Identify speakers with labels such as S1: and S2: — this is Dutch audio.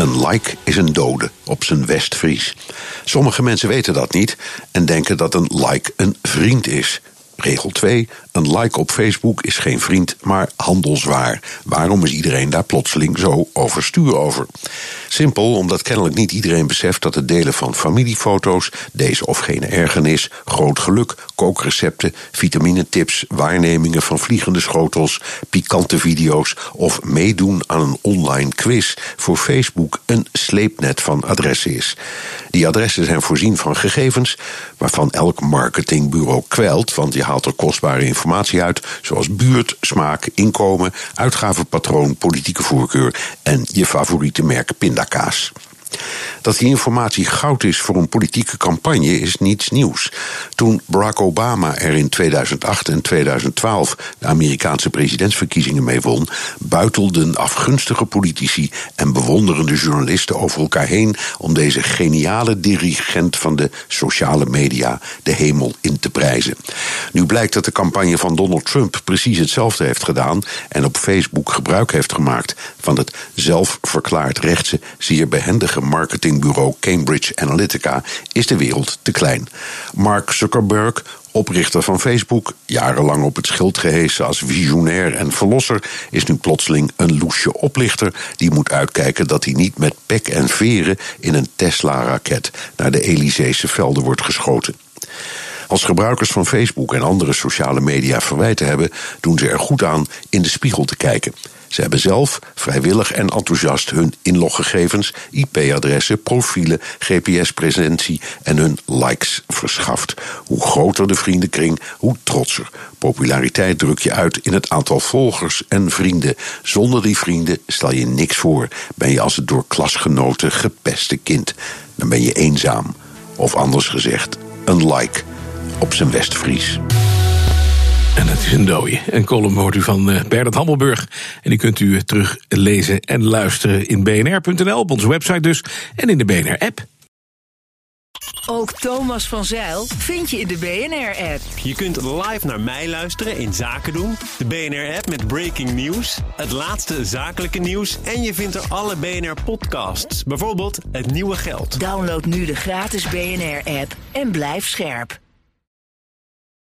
S1: Een like is een dode, op zijn Westfries. Sommige mensen weten dat niet en denken dat een like een vriend is. Regel 2. Een like op Facebook is geen vriend, maar handelswaar. Waarom is iedereen daar plotseling zo overstuur over? Simpel, omdat kennelijk niet iedereen beseft dat het delen van familiefoto's, deze of geen ergernis, groot geluk, kookrecepten, vitaminetips, waarnemingen van vliegende schotels, pikante video's of meedoen aan een online quiz voor Facebook een sleepnet van adressen is. Die adressen zijn voorzien van gegevens waarvan elk marketingbureau kwelt, want je haalt er kostbare informatie uit, zoals buurt, smaak, inkomen, uitgavenpatroon, politieke voorkeur en je favoriete merk pindakaas. Dat die informatie goud is voor een politieke campagne is niets nieuws. Toen Barack Obama er in 2008 en 2012 de Amerikaanse presidentsverkiezingen mee won, buitelden afgunstige politici en bewonderende journalisten over elkaar heen om deze geniale dirigent van de sociale media de hemel in te prijzen. Nu blijkt dat de campagne van Donald Trump precies hetzelfde heeft gedaan en op Facebook gebruik heeft gemaakt van het zelfverklaard rechtse, zeer behendige marketingbureau Cambridge Analytica, is de wereld te klein. Mark Zuckerberg, oprichter van Facebook, jarenlang op het schild gehesen als visionair en verlosser, is nu plotseling een loesje oplichter die moet uitkijken dat hij niet met pek en veren in een Tesla-raket naar de Elyseese velden wordt geschoten. Als gebruikers van Facebook en andere sociale media verwijten hebben, doen ze er goed aan in de spiegel te kijken. Ze hebben zelf vrijwillig en enthousiast hun inloggegevens, IP-adressen, profielen, GPS-presentie en hun likes verschaft. Hoe groter de vriendenkring, hoe trotser. Populariteit druk je uit in het aantal volgers en vrienden. Zonder die vrienden stel je niks voor. Ben je als het door klasgenoten gepeste kind. Dan ben je eenzaam. Of anders gezegd, een like op zijn Westfries.
S2: En het is een dooie. Een column hoort u van uh, Bernard Hammelburg. En die kunt u terug lezen en luisteren in bnr.nl, op onze website dus, en in de BNR-app.
S3: Ook Thomas van Zeil vind je in de BNR-app.
S4: Je kunt live naar mij luisteren in Zaken doen. De BNR-app met breaking news, het laatste zakelijke nieuws... en je vindt er alle BNR-podcasts, bijvoorbeeld Het Nieuwe Geld.
S3: Download nu de gratis BNR-app en blijf scherp.